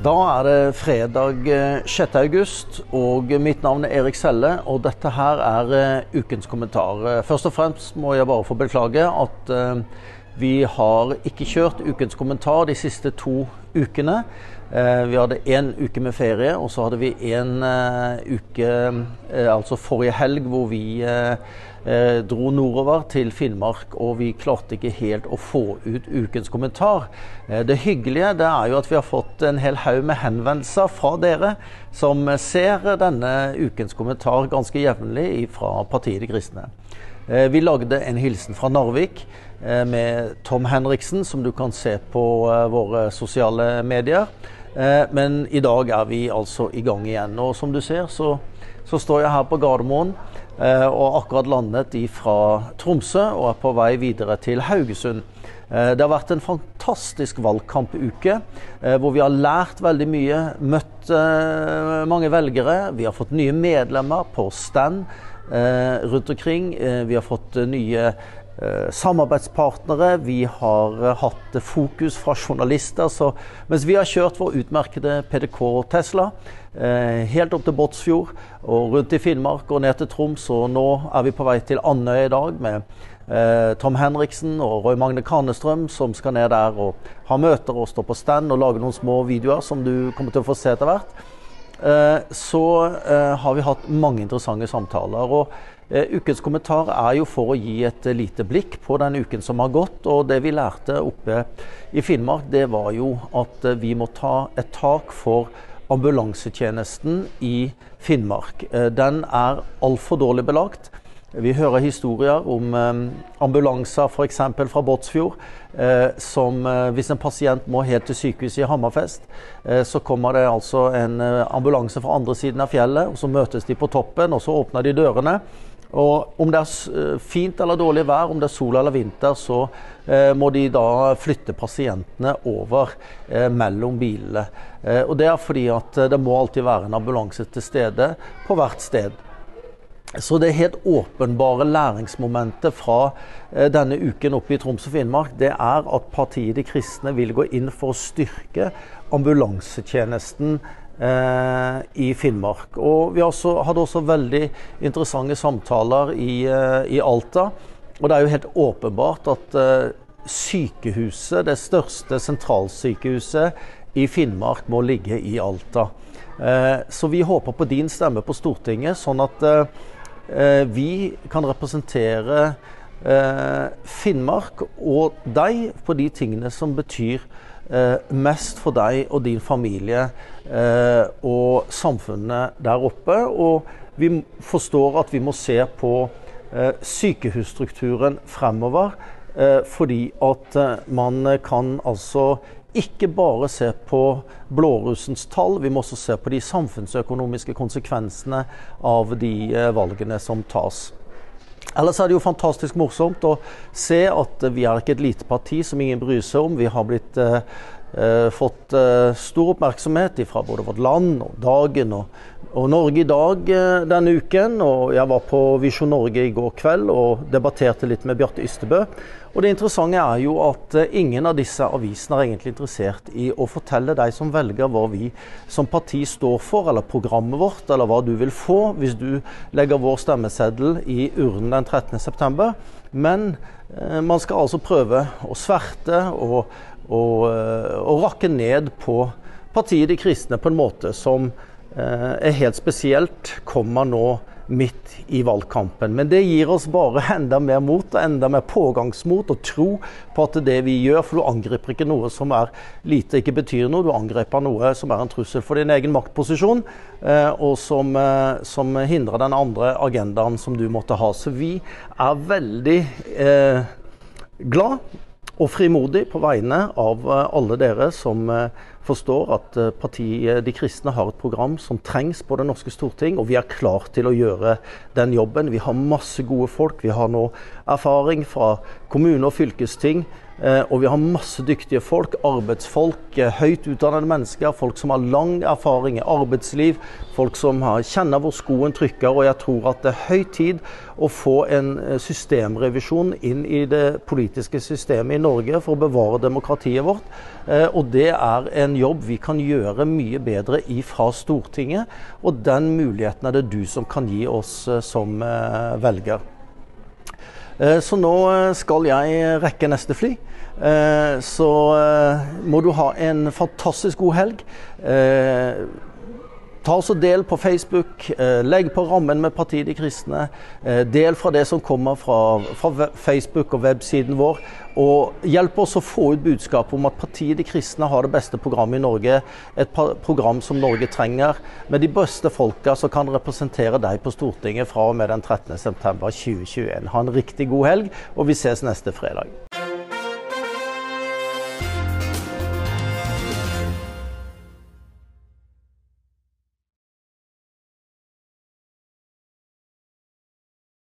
Da er det fredag 6. august, og mitt navn er Erik Selle. Og dette her er eh, ukens kommentar. Eh, først og fremst må jeg bare få beklage at eh, vi har ikke kjørt ukens kommentar de siste to ukene. Vi hadde én uke med ferie, og så hadde vi en uke, altså forrige helg, hvor vi eh, dro nordover til Finnmark, og vi klarte ikke helt å få ut ukens kommentar. Eh, det hyggelige det er jo at vi har fått en hel haug med henvendelser fra dere som ser denne ukens kommentar ganske jevnlig fra partiet De kristne. Eh, vi lagde en hilsen fra Narvik eh, med Tom Henriksen, som du kan se på eh, våre sosiale medier. Men i dag er vi altså i gang igjen. Og som du ser, så, så står jeg her på Gardermoen og akkurat landet fra Tromsø og er på vei videre til Haugesund. Det har vært en fantastisk valgkampuke eh, hvor vi har lært veldig mye, møtt mange velgere. Vi har fått nye medlemmer på stand rundt omkring. Vi har fått nye Eh, samarbeidspartnere. Vi har eh, hatt fokus fra journalister. Så mens vi har kjørt vår utmerkede PDK Tesla eh, helt opp til Båtsfjord og rundt i Finnmark og ned til Troms, og nå er vi på vei til Andøya i dag med Tom Henriksen og Roy Magne Kanestrøm som skal ned der og ha møter og stå på stand og lage noen små videoer som du kommer til å få se etter hvert. Så har vi hatt mange interessante samtaler. og Eh, ukens kommentar er jo for å gi et eh, lite blikk på den uken som har gått. Og det vi lærte oppe i Finnmark, det var jo at eh, vi må ta et tak for ambulansetjenesten i Finnmark. Den er altfor dårlig belagt. Vi hører historier om ambulanser f.eks. fra Båtsfjord. som hvis en pasient må helt til sykehuset i Hammerfest, så kommer det altså en ambulanse fra andre siden av fjellet, og så møtes de på toppen, og så åpner de dørene. Og Om det er eh, fint eller dårlig vær, om det er sol eller vinter, så eh, må de da flytte pasientene over eh, mellom bilene. Eh, og Det er fordi at eh, det må alltid være en ambulanse til stede på hvert sted. Så det helt åpenbare læringsmomentet fra eh, denne uken oppe i Troms og Finnmark, det er at partiet De kristne vil gå inn for å styrke ambulansetjenesten Eh, i Finnmark. Og vi også, hadde også veldig interessante samtaler i, eh, i, Alta. Og det er jo helt åpenbart at eh, sykehuset, det største sentralsykehuset i Finnmark, må ligge i Alta. Så vi håper på din stemme på Stortinget, sånn at vi kan representere Finnmark og deg på de tingene som betyr eh, mest for deg og din familie eh, og samfunnet der oppe. Og vi forstår at vi må se på eh, sykehusstrukturen fremover. Eh, fordi at eh, man kan altså ikke bare se på blårussens tall, vi må også se på de samfunnsøkonomiske konsekvensene av de eh, valgene som tas. Ellers er det jo fantastisk morsomt å se at vi er ikke et lite parti som ingen bryr seg om. Vi har blitt, eh, fått eh, stor oppmerksomhet fra både Vårt Land og Dagen og, og Norge i dag eh, denne uken. Og jeg var på Visjon Norge i går kveld og debatterte litt med Bjarte Ystebø. Og Det interessante er jo at eh, ingen av disse avisene er egentlig interessert i å fortelle deg som velger hva vi som parti står for, eller programmet vårt, eller hva du vil få hvis du legger vår stemmeseddel i urnen den 13.9. Men eh, man skal altså prøve å sverte og, og, eh, og, rakke ned på partiet De kristne på en måte som eh, er helt spesielt, kommer nå midt i valgkampen. Men det gir oss bare enda mer mot og enda mer pågangsmot og tro på at det vi gjør, for du angriper ikke noe som er lite, ikke betyr noe. Du angriper noe som er en trussel for din egen maktposisjon, eh, og som, eh, som, hindrer den andre agendaen som du måtte ha. Så vi er veldig eh, glad og frimodig på vegne av eh, alle dere som eh, forstår at eh, partiet De kristne har et program som trengs på det norske storting, og vi er klar til å gjøre den jobben. Vi har masse gode folk. Vi har nå erfaring fra kommune og fylkesting. Eh, og vi har masse dyktige folk, arbeidsfolk, eh, høyt utdannede mennesker, folk som har lang erfaring i arbeidsliv, folk som kjenner hvor skoen trykker. Og jeg tror at det er høy tid å få en systemrevisjon inn i det politiske systemet i Norge for å bevare demokratiet vårt. Og det er en en jobb vi kan gjøre mye bedre ifra Stortinget. Og den muligheten er det du som kan gi oss som velger. Så nå skal jeg rekke neste fly. Så må du ha en fantastisk god helg. Ta oss og Del på Facebook. Eh, legg på rammen med Partiet De kristne. Eh, del fra det som kommer fra, fra Facebook og websiden vår. Og hjelp oss å få ut budskapet om at Partiet De kristne har det beste programmet i Norge. Et program som Norge trenger, med de beste folka som kan representere deg på Stortinget fra og med den 13.9.2021. Ha en riktig god helg, og vi ses neste fredag.